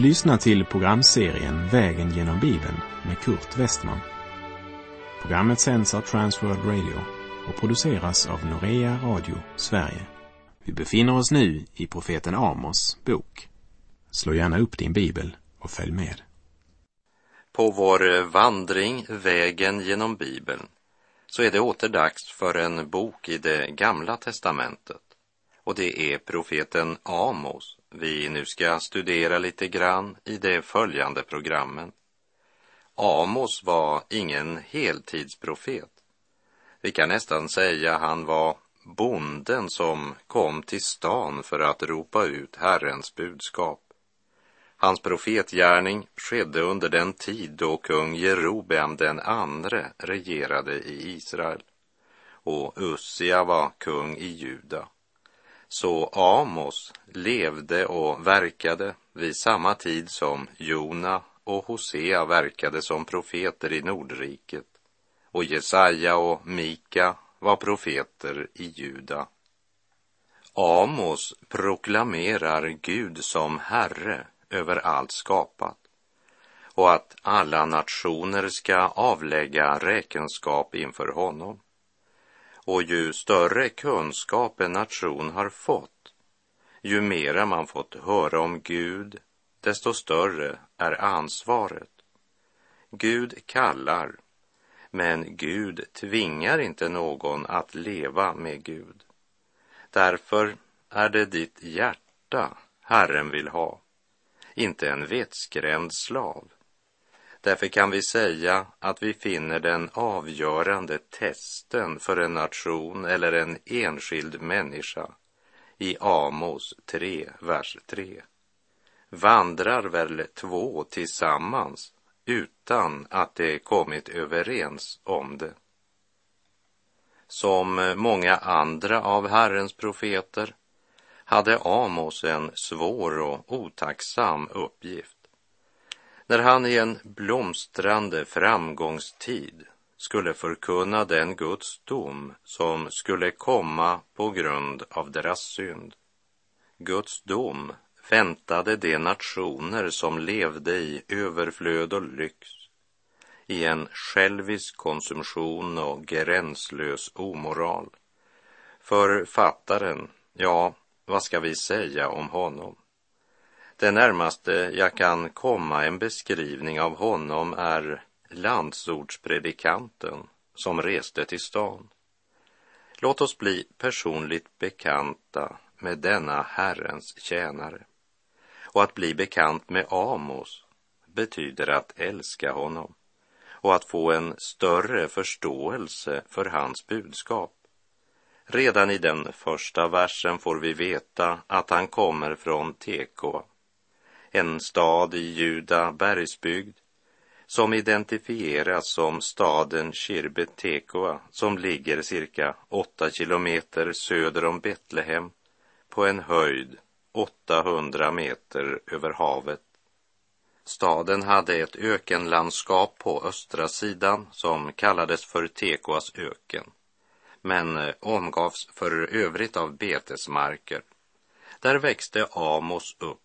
Du lyssnar till programserien Vägen genom Bibeln med Kurt Westman. Programmet sänds av Transworld Radio och produceras av Norea Radio Sverige. Vi befinner oss nu i profeten Amos bok. Slå gärna upp din bibel och följ med. På vår vandring Vägen genom Bibeln så är det åter dags för en bok i det gamla testamentet. Och det är profeten Amos vi nu ska studera lite grann i de följande programmen. Amos var ingen heltidsprofet. Vi kan nästan säga han var bonden som kom till stan för att ropa ut Herrens budskap. Hans profetgärning skedde under den tid då kung Jerobeam den andre regerade i Israel och Ussia var kung i Juda. Så Amos levde och verkade vid samma tid som Jona och Hosea verkade som profeter i Nordriket och Jesaja och Mika var profeter i Juda. Amos proklamerar Gud som Herre över allt skapat och att alla nationer ska avlägga räkenskap inför honom. Och ju större kunskap en nation har fått, ju mera man fått höra om Gud, desto större är ansvaret. Gud kallar, men Gud tvingar inte någon att leva med Gud. Därför är det ditt hjärta Herren vill ha, inte en vettskrämd slav. Därför kan vi säga att vi finner den avgörande testen för en nation eller en enskild människa i Amos 3, vers 3. Vandrar väl två tillsammans utan att de kommit överens om det? Som många andra av Herrens profeter hade Amos en svår och otacksam uppgift när han i en blomstrande framgångstid skulle förkunna den Guds dom som skulle komma på grund av deras synd. Guds dom väntade de nationer som levde i överflöd och lyx, i en självisk konsumtion och gränslös omoral. Författaren, ja, vad ska vi säga om honom? Det närmaste jag kan komma en beskrivning av honom är landsortspredikanten som reste till stan. Låt oss bli personligt bekanta med denna Herrens tjänare. Och att bli bekant med Amos betyder att älska honom och att få en större förståelse för hans budskap. Redan i den första versen får vi veta att han kommer från Tekoa en stad i Juda bergsbygd som identifieras som staden Shirbet Tekoa som ligger cirka åtta kilometer söder om Betlehem på en höjd 800 meter över havet. Staden hade ett ökenlandskap på östra sidan som kallades för Tekoas öken men omgavs för övrigt av betesmarker. Där växte Amos upp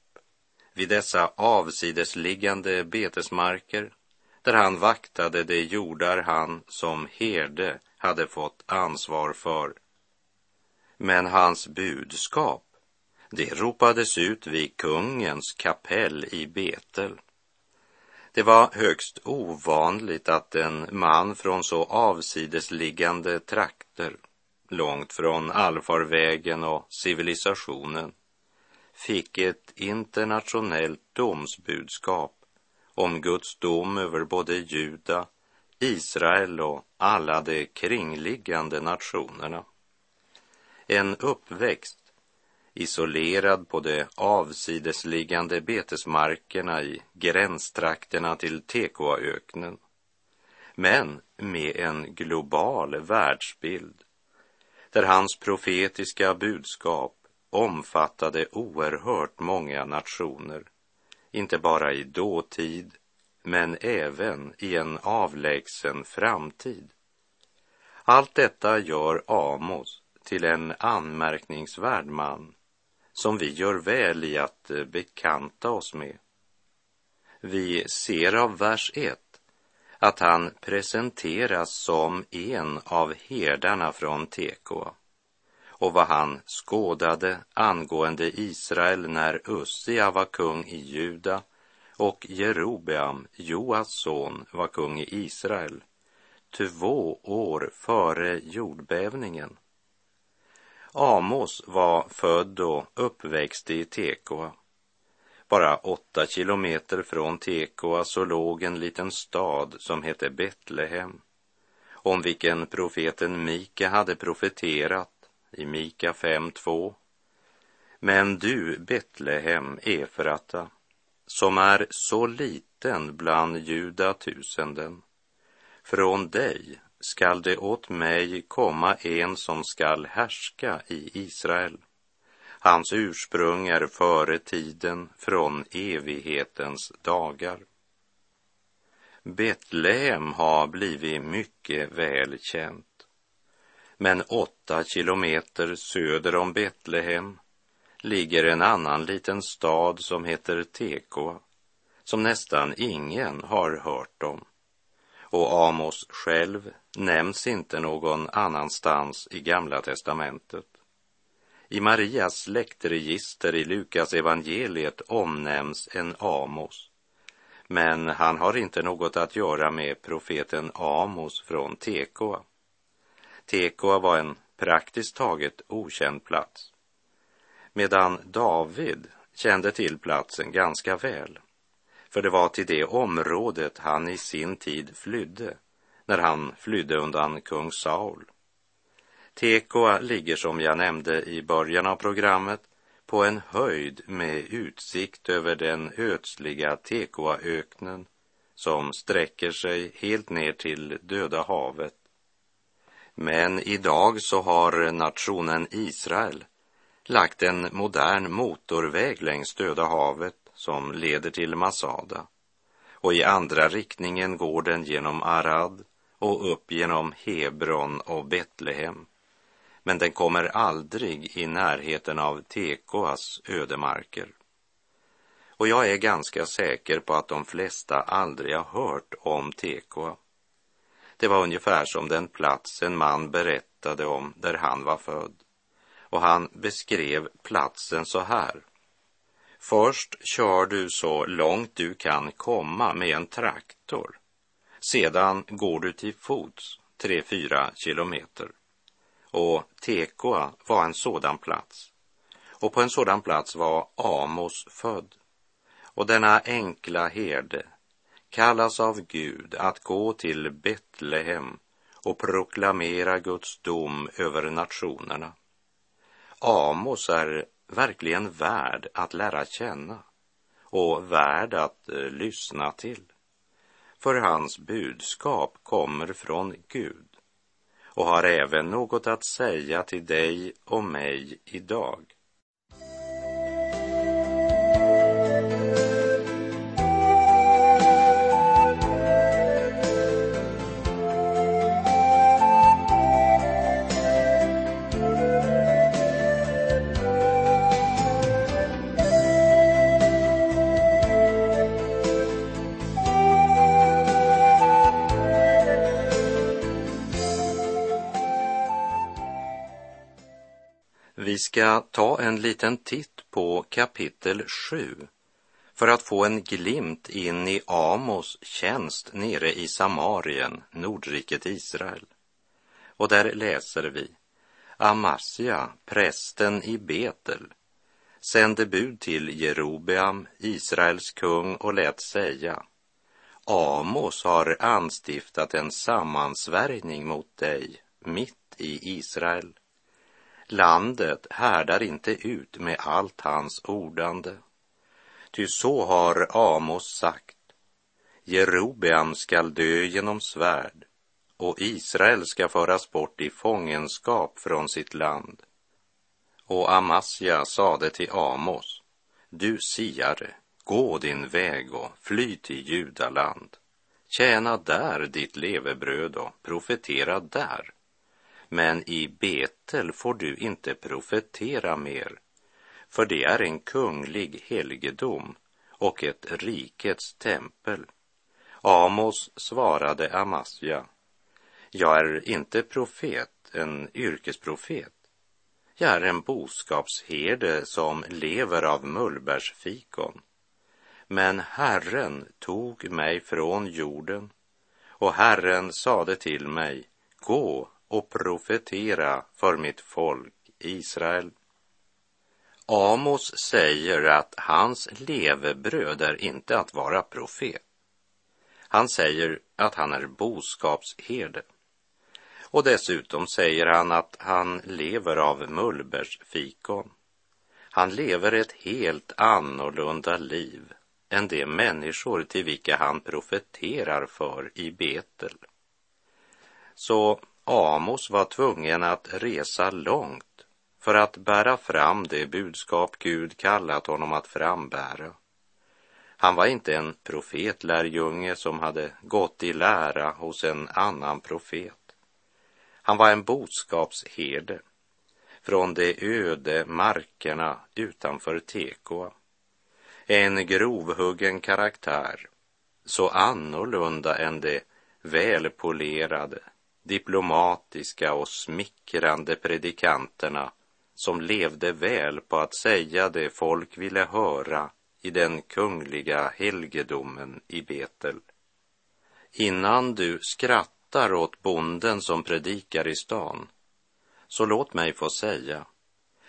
vid dessa avsidesliggande betesmarker där han vaktade de jordar han som herde hade fått ansvar för. Men hans budskap, det ropades ut vid kungens kapell i Betel. Det var högst ovanligt att en man från så avsidesliggande trakter, långt från allfarvägen och civilisationen, fick ett internationellt domsbudskap om Guds dom över både Juda, Israel och alla de kringliggande nationerna. En uppväxt isolerad på de avsidesliggande betesmarkerna i gränstrakterna till Tekoaöknen, men med en global världsbild där hans profetiska budskap omfattade oerhört många nationer, inte bara i dåtid, men även i en avlägsen framtid. Allt detta gör Amos till en anmärkningsvärd man som vi gör väl i att eh, bekanta oss med. Vi ser av vers 1 att han presenteras som en av herdarna från Tekoa och vad han skådade angående Israel när Ussia var kung i Juda och Jerobeam, Joas son, var kung i Israel två år före jordbävningen. Amos var född och uppväxt i Tekoa. Bara åtta kilometer från Tekoa så låg en liten stad som hette Betlehem, om vilken profeten Mika hade profeterat i Mika 5.2. Men du, Betlehem, Efrata, som är så liten bland judatusenden, från dig skall det åt mig komma en som skall härska i Israel. Hans ursprung är före tiden från evighetens dagar. Betlehem har blivit mycket väl känt. Men åtta kilometer söder om Betlehem ligger en annan liten stad som heter Tekoa, som nästan ingen har hört om och Amos själv nämns inte någon annanstans i Gamla testamentet. I Marias släktregister i Lukas evangeliet omnämns en Amos, men han har inte något att göra med profeten Amos från Tekoa. Tekoa var en praktiskt taget okänd plats, medan David kände till platsen ganska väl för det var till det området han i sin tid flydde, när han flydde undan kung Saul. Tekoa ligger som jag nämnde i början av programmet på en höjd med utsikt över den ödsliga Tekoaöknen som sträcker sig helt ner till Döda havet. Men idag så har nationen Israel lagt en modern motorväg längs Döda havet som leder till Masada och i andra riktningen går den genom Arad och upp genom Hebron och Betlehem. Men den kommer aldrig i närheten av Tekoas ödemarker. Och jag är ganska säker på att de flesta aldrig har hört om Tekoa. Det var ungefär som den plats en man berättade om där han var född. Och han beskrev platsen så här. Först kör du så långt du kan komma med en traktor. Sedan går du till fots tre fyra kilometer. Och Tekoa var en sådan plats. Och på en sådan plats var Amos född. Och denna enkla herde kallas av Gud att gå till Betlehem och proklamera Guds dom över nationerna. Amos är verkligen värd att lära känna och värd att eh, lyssna till. För hans budskap kommer från Gud och har även något att säga till dig och mig idag. Vi ska ta en liten titt på kapitel 7 för att få en glimt in i Amos tjänst nere i Samarien, Nordriket Israel. Och där läser vi Amasja, prästen i Betel, sände bud till Jerobeam, Israels kung, och lät säga Amos har anstiftat en sammansvärjning mot dig mitt i Israel Landet härdar inte ut med allt hans ordande. Ty så har Amos sagt. Jerobeam skall dö genom svärd och Israel ska föras bort i fångenskap från sitt land. Och Amasja sade till Amos, du siare, gå din väg och fly till Judaland. Tjäna där ditt levebröd och profetera där men i Betel får du inte profetera mer, för det är en kunglig helgedom och ett rikets tempel. Amos svarade Amasja, jag är inte profet, en yrkesprofet. Jag är en boskapsherde som lever av mullbärsfikon. Men Herren tog mig från jorden och Herren sade till mig, gå och profetera för mitt folk Israel. Amos säger att hans levebröd är inte att vara profet. Han säger att han är boskapsherde. Och dessutom säger han att han lever av mullbärsfikon. Han lever ett helt annorlunda liv än de människor till vilka han profeterar för i Betel. Så Amos var tvungen att resa långt för att bära fram det budskap Gud kallat honom att frambära. Han var inte en profetlärjunge som hade gått i lära hos en annan profet. Han var en boskapsherde från de öde markerna utanför Tekoa. En grovhuggen karaktär, så annorlunda än det välpolerade, diplomatiska och smickrande predikanterna som levde väl på att säga det folk ville höra i den kungliga helgedomen i Betel. Innan du skrattar åt bonden som predikar i stan, så låt mig få säga,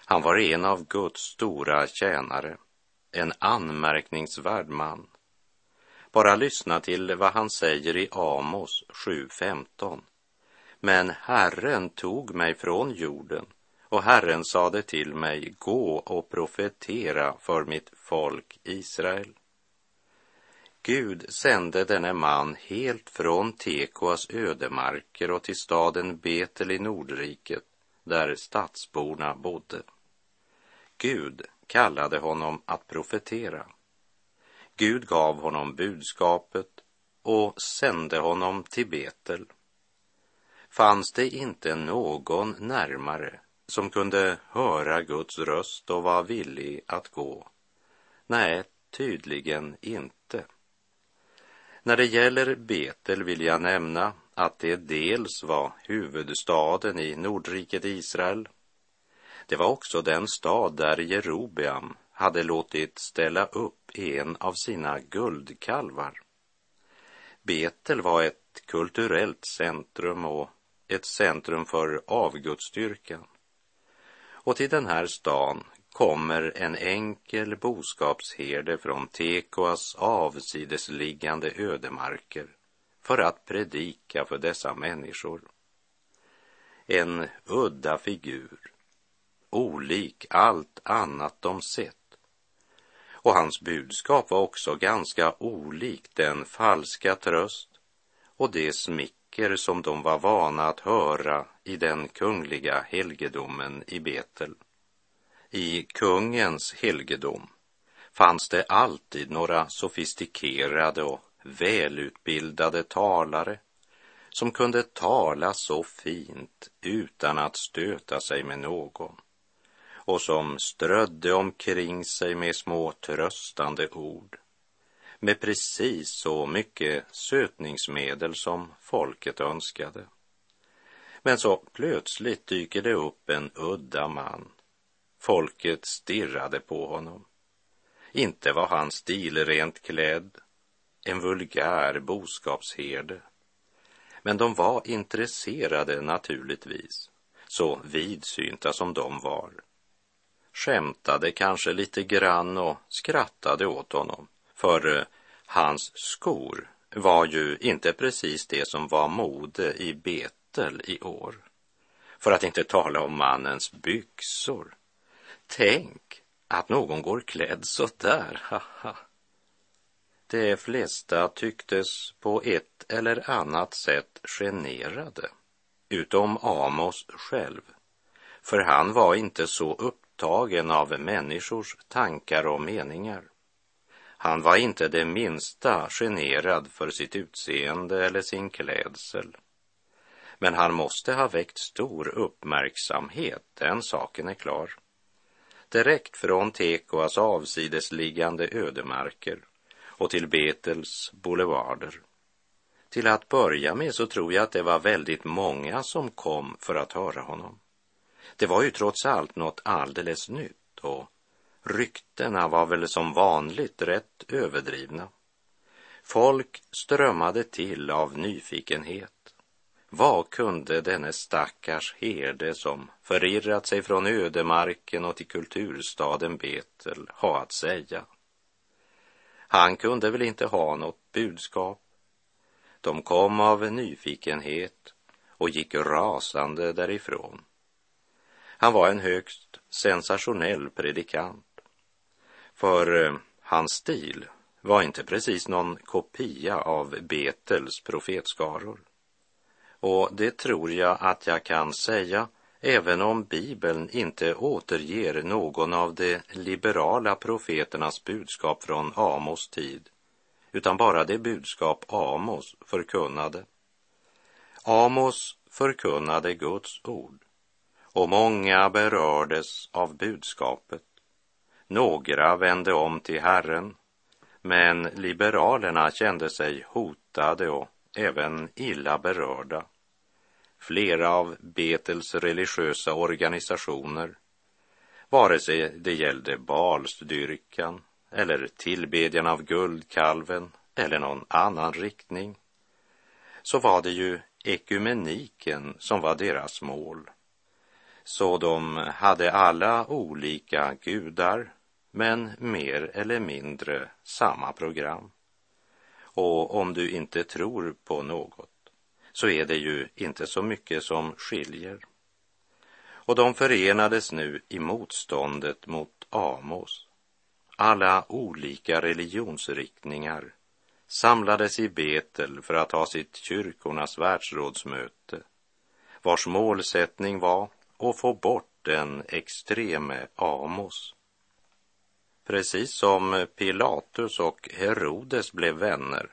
han var en av Guds stora tjänare, en anmärkningsvärd man. Bara lyssna till vad han säger i Amos 7.15. Men Herren tog mig från jorden och Herren sade till mig, gå och profetera för mitt folk Israel. Gud sände denne man helt från Tekoas ödemarker och till staden Betel i Nordriket, där stadsborna bodde. Gud kallade honom att profetera. Gud gav honom budskapet och sände honom till Betel. Fanns det inte någon närmare som kunde höra Guds röst och var villig att gå? Nej, tydligen inte. När det gäller Betel vill jag nämna att det dels var huvudstaden i Nordriket Israel. Det var också den stad där Jerobeam hade låtit ställa upp en av sina guldkalvar. Betel var ett kulturellt centrum och ett centrum för avgudsdyrkan. Och till den här stan kommer en enkel boskapsherde från Tekoas avsidesliggande ödemarker för att predika för dessa människor. En udda figur, olik allt annat de sett. Och hans budskap var också ganska olikt den falska tröst och det saker som de var vana att höra i den kungliga helgedomen i Betel. I kungens helgedom fanns det alltid några sofistikerade och välutbildade talare som kunde tala så fint utan att stöta sig med någon och som strödde omkring sig med små tröstande ord med precis så mycket sötningsmedel som folket önskade. Men så plötsligt dyker det upp en udda man. Folket stirrade på honom. Inte var han stilrent klädd, en vulgär boskapsherde. Men de var intresserade naturligtvis, så vidsynta som de var. Skämtade kanske lite grann och skrattade åt honom, för eh, hans skor var ju inte precis det som var mode i Betel i år. För att inte tala om mannens byxor. Tänk att någon går klädd så där, haha. De flesta tycktes på ett eller annat sätt generade, utom Amos själv, för han var inte så upptagen av människors tankar och meningar. Han var inte det minsta generad för sitt utseende eller sin klädsel. Men han måste ha väckt stor uppmärksamhet, den saken är klar. direkt från Tekoas avsidesliggande ödemarker och till Betels boulevarder. Till att börja med så tror jag att det var väldigt många som kom för att höra honom. Det var ju trots allt något alldeles nytt och ryktena var väl som vanligt rätt överdrivna. Folk strömmade till av nyfikenhet. Vad kunde denne stackars herde som förirrat sig från ödemarken och till kulturstaden Betel ha att säga? Han kunde väl inte ha något budskap. De kom av nyfikenhet och gick rasande därifrån. Han var en högst sensationell predikant. För eh, hans stil var inte precis någon kopia av Betels profetskaror. Och det tror jag att jag kan säga även om Bibeln inte återger någon av de liberala profeternas budskap från Amos tid, utan bara det budskap Amos förkunnade. Amos förkunnade Guds ord och många berördes av budskapet. Några vände om till Herren, men liberalerna kände sig hotade och även illa berörda. Flera av Betels religiösa organisationer, vare sig det gällde balsdyrkan eller tillbedjan av guldkalven eller någon annan riktning, så var det ju ekumeniken som var deras mål. Så de hade alla olika gudar, men mer eller mindre samma program. Och om du inte tror på något så är det ju inte så mycket som skiljer. Och de förenades nu i motståndet mot Amos. Alla olika religionsriktningar samlades i Betel för att ha sitt kyrkornas världsrådsmöte vars målsättning var att få bort den extreme Amos. Precis som Pilatus och Herodes blev vänner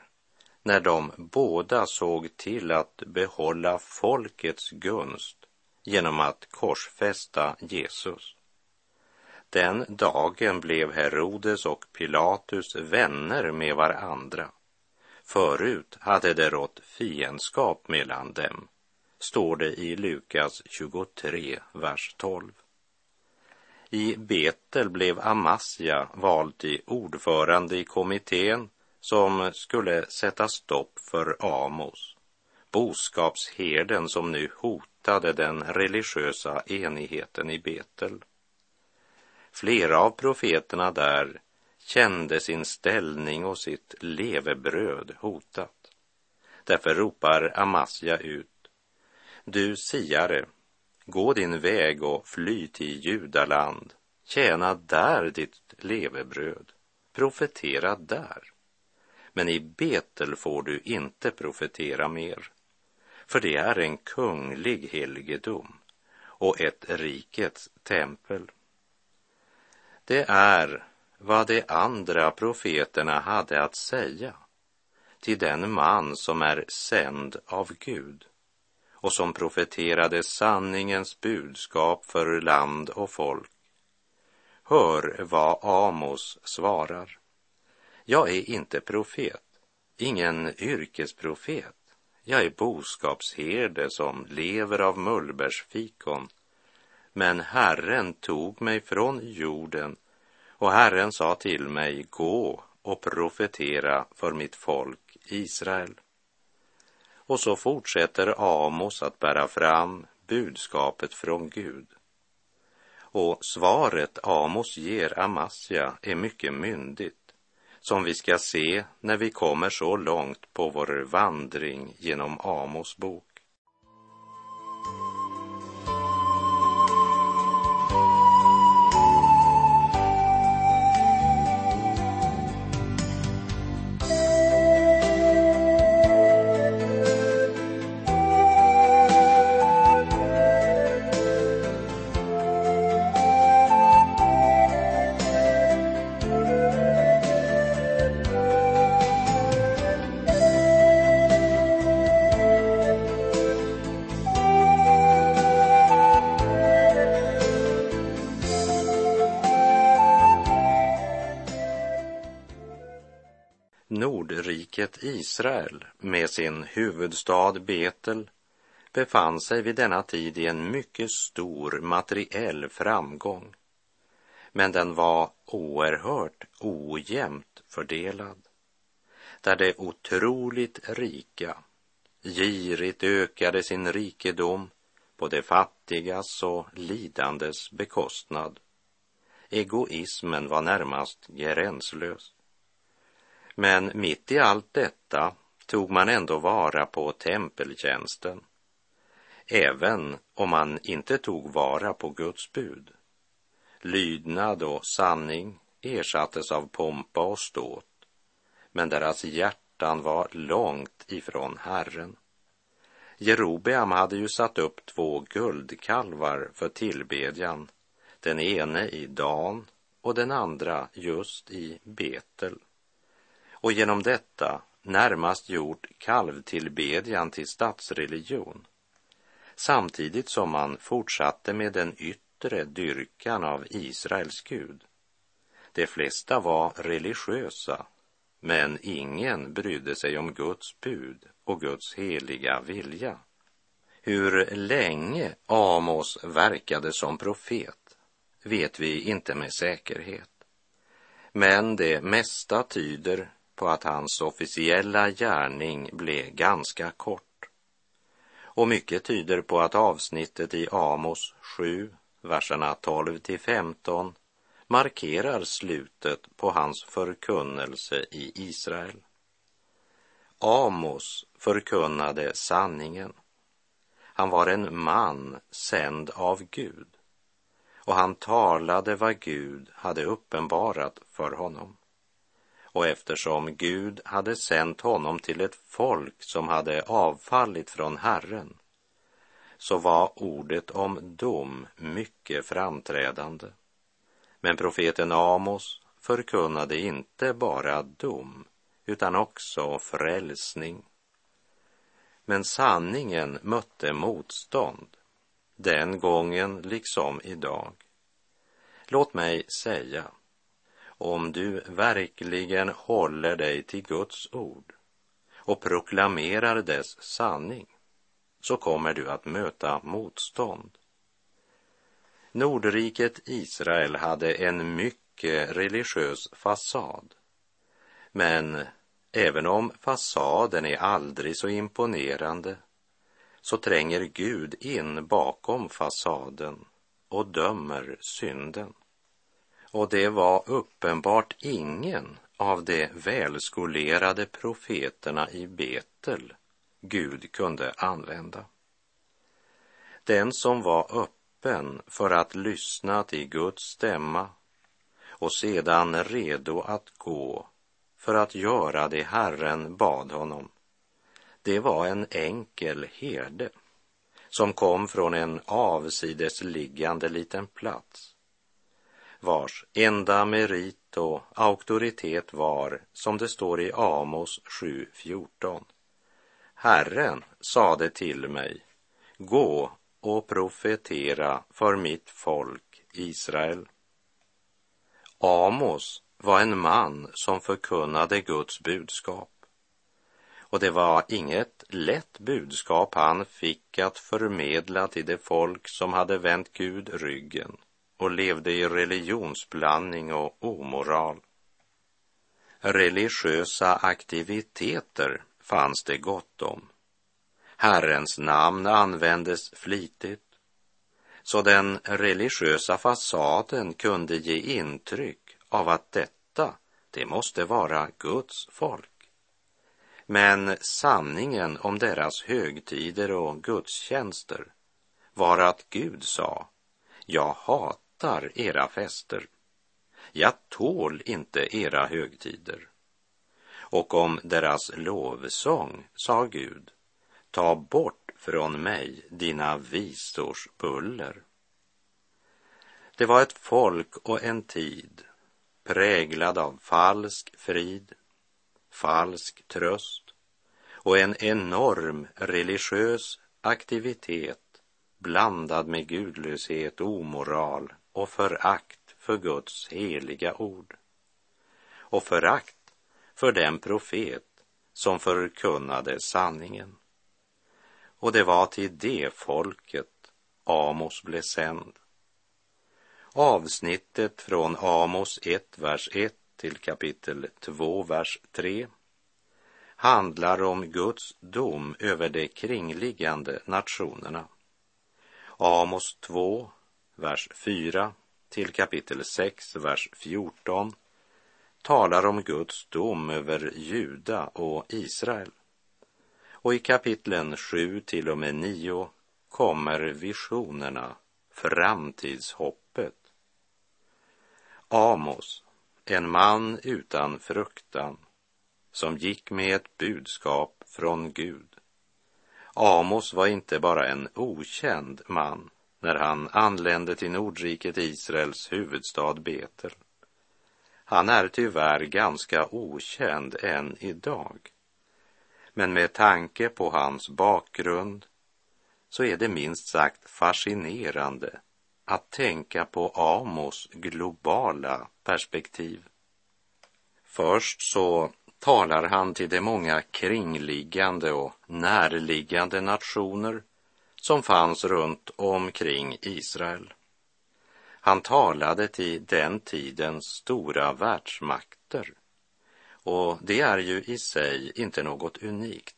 när de båda såg till att behålla folkets gunst genom att korsfästa Jesus. Den dagen blev Herodes och Pilatus vänner med varandra. Förut hade det rått fiendskap mellan dem, står det i Lukas 23, vers 12. I Betel blev Amasja vald till ordförande i kommittén som skulle sätta stopp för Amos, boskapsherden som nu hotade den religiösa enigheten i Betel. Flera av profeterna där kände sin ställning och sitt levebröd hotat. Därför ropar Amasja ut. Du siare, gå din väg och fly till Judaland. Tjäna där ditt levebröd. Profetera där men i Betel får du inte profetera mer, för det är en kunglig helgedom och ett rikets tempel. Det är vad de andra profeterna hade att säga till den man som är sänd av Gud och som profeterade sanningens budskap för land och folk. Hör vad Amos svarar. Jag är inte profet, ingen yrkesprofet. Jag är boskapsherde som lever av mullbärsfikon. Men Herren tog mig från jorden och Herren sa till mig, gå och profetera för mitt folk Israel. Och så fortsätter Amos att bära fram budskapet från Gud. Och svaret Amos ger Amasja är mycket myndigt som vi ska se när vi kommer så långt på vår vandring genom Amos bok. Folket Israel med sin huvudstad Betel befann sig vid denna tid i en mycket stor materiell framgång. Men den var oerhört ojämnt fördelad. Där det otroligt rika girigt ökade sin rikedom på de fattigas och lidandes bekostnad. Egoismen var närmast gränslös. Men mitt i allt detta tog man ändå vara på tempeltjänsten, även om man inte tog vara på Guds bud. Lydnad och sanning ersattes av pompa och ståt, men deras hjärtan var långt ifrån Herren. Jerobeam hade ju satt upp två guldkalvar för tillbedjan, den ene i Dan och den andra just i Betel. Och genom detta närmast gjort kalvtillbedjan till statsreligion, samtidigt som man fortsatte med den yttre dyrkan av Israels Gud. De flesta var religiösa, men ingen brydde sig om Guds bud och Guds heliga vilja. Hur länge Amos verkade som profet vet vi inte med säkerhet. Men det mesta tyder på att hans officiella gärning blev ganska kort. Och mycket tyder på att avsnittet i Amos 7, verserna 12 till 15 markerar slutet på hans förkunnelse i Israel. Amos förkunnade sanningen. Han var en man sänd av Gud och han talade vad Gud hade uppenbarat för honom. Och eftersom Gud hade sänt honom till ett folk som hade avfallit från Herren så var ordet om dom mycket framträdande. Men profeten Amos förkunnade inte bara dom utan också frälsning. Men sanningen mötte motstånd, den gången liksom idag. Låt mig säga, om du verkligen håller dig till Guds ord och proklamerar dess sanning, så kommer du att möta motstånd. Nordriket Israel hade en mycket religiös fasad men även om fasaden är aldrig så imponerande så tränger Gud in bakom fasaden och dömer synden. Och det var uppenbart ingen av de välskolerade profeterna i Betel Gud kunde använda. Den som var öppen för att lyssna till Guds stämma och sedan redo att gå för att göra det Herren bad honom. Det var en enkel herde som kom från en avsidesliggande liten plats vars enda merit och auktoritet var, som det står i Amos 7.14. Herren sade till mig, gå och profetera för mitt folk Israel. Amos var en man som förkunnade Guds budskap. Och det var inget lätt budskap han fick att förmedla till det folk som hade vänt Gud ryggen och levde i religionsblandning och omoral. Religiösa aktiviteter fanns det gott om. Herrens namn användes flitigt, så den religiösa fasaden kunde ge intryck av att detta, det måste vara Guds folk. Men sanningen om deras högtider och gudstjänster var att Gud sa, jag hatar era fester. Jag tål inte era högtider. Och om deras lovsång sa Gud, ta bort från mig dina visors buller. Det var ett folk och en tid präglad av falsk frid, falsk tröst och en enorm religiös aktivitet blandad med gudlöshet, omoral och förakt för Guds heliga ord. Och förakt för den profet som förkunnade sanningen. Och det var till det folket Amos blev sänd. Avsnittet från Amos 1, vers 1 till kapitel 2, vers 3 handlar om Guds dom över de kringliggande nationerna. Amos 2, vers 4 till kapitel 6, vers 14 talar om Guds dom över Juda och Israel. Och i kapitlen 7 till och med 9 kommer visionerna, framtidshoppet. Amos, en man utan fruktan, som gick med ett budskap från Gud. Amos var inte bara en okänd man när han anlände till Nordriket Israels huvudstad Betel. Han är tyvärr ganska okänd än idag. Men med tanke på hans bakgrund så är det minst sagt fascinerande att tänka på Amos globala perspektiv. Först så talar han till de många kringliggande och närliggande nationer som fanns runt omkring Israel. Han talade till den tidens stora världsmakter och det är ju i sig inte något unikt.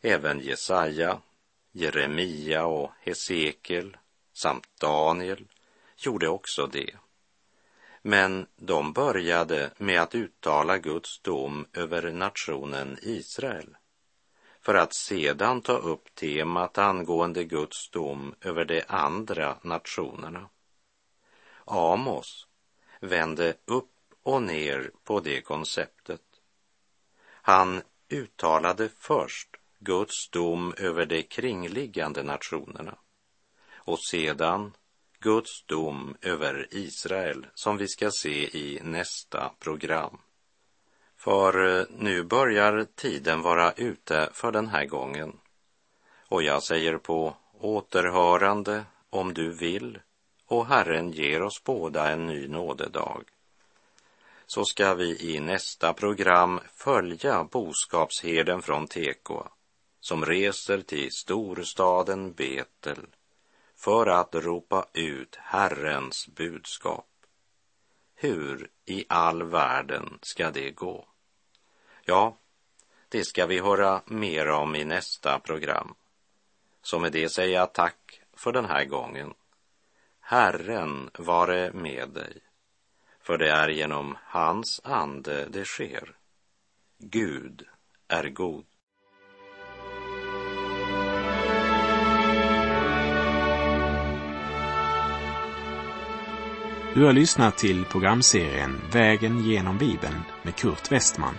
Även Jesaja, Jeremia och Hesekiel samt Daniel gjorde också det. Men de började med att uttala Guds dom över nationen Israel för att sedan ta upp temat angående Guds dom över de andra nationerna. Amos vände upp och ner på det konceptet. Han uttalade först Guds dom över de kringliggande nationerna och sedan Guds dom över Israel som vi ska se i nästa program. För eh, nu börjar tiden vara ute för den här gången. Och jag säger på återhörande om du vill och Herren ger oss båda en ny nådedag. Så ska vi i nästa program följa boskapsherden från Tekoa som reser till storstaden Betel för att ropa ut Herrens budskap. Hur i all världen ska det gå? Ja, det ska vi höra mer om i nästa program. Så med det säger jag tack för den här gången. Herren vare med dig, för det är genom hans ande det sker. Gud är god. Du har lyssnat till programserien Vägen genom Bibeln med Kurt Westman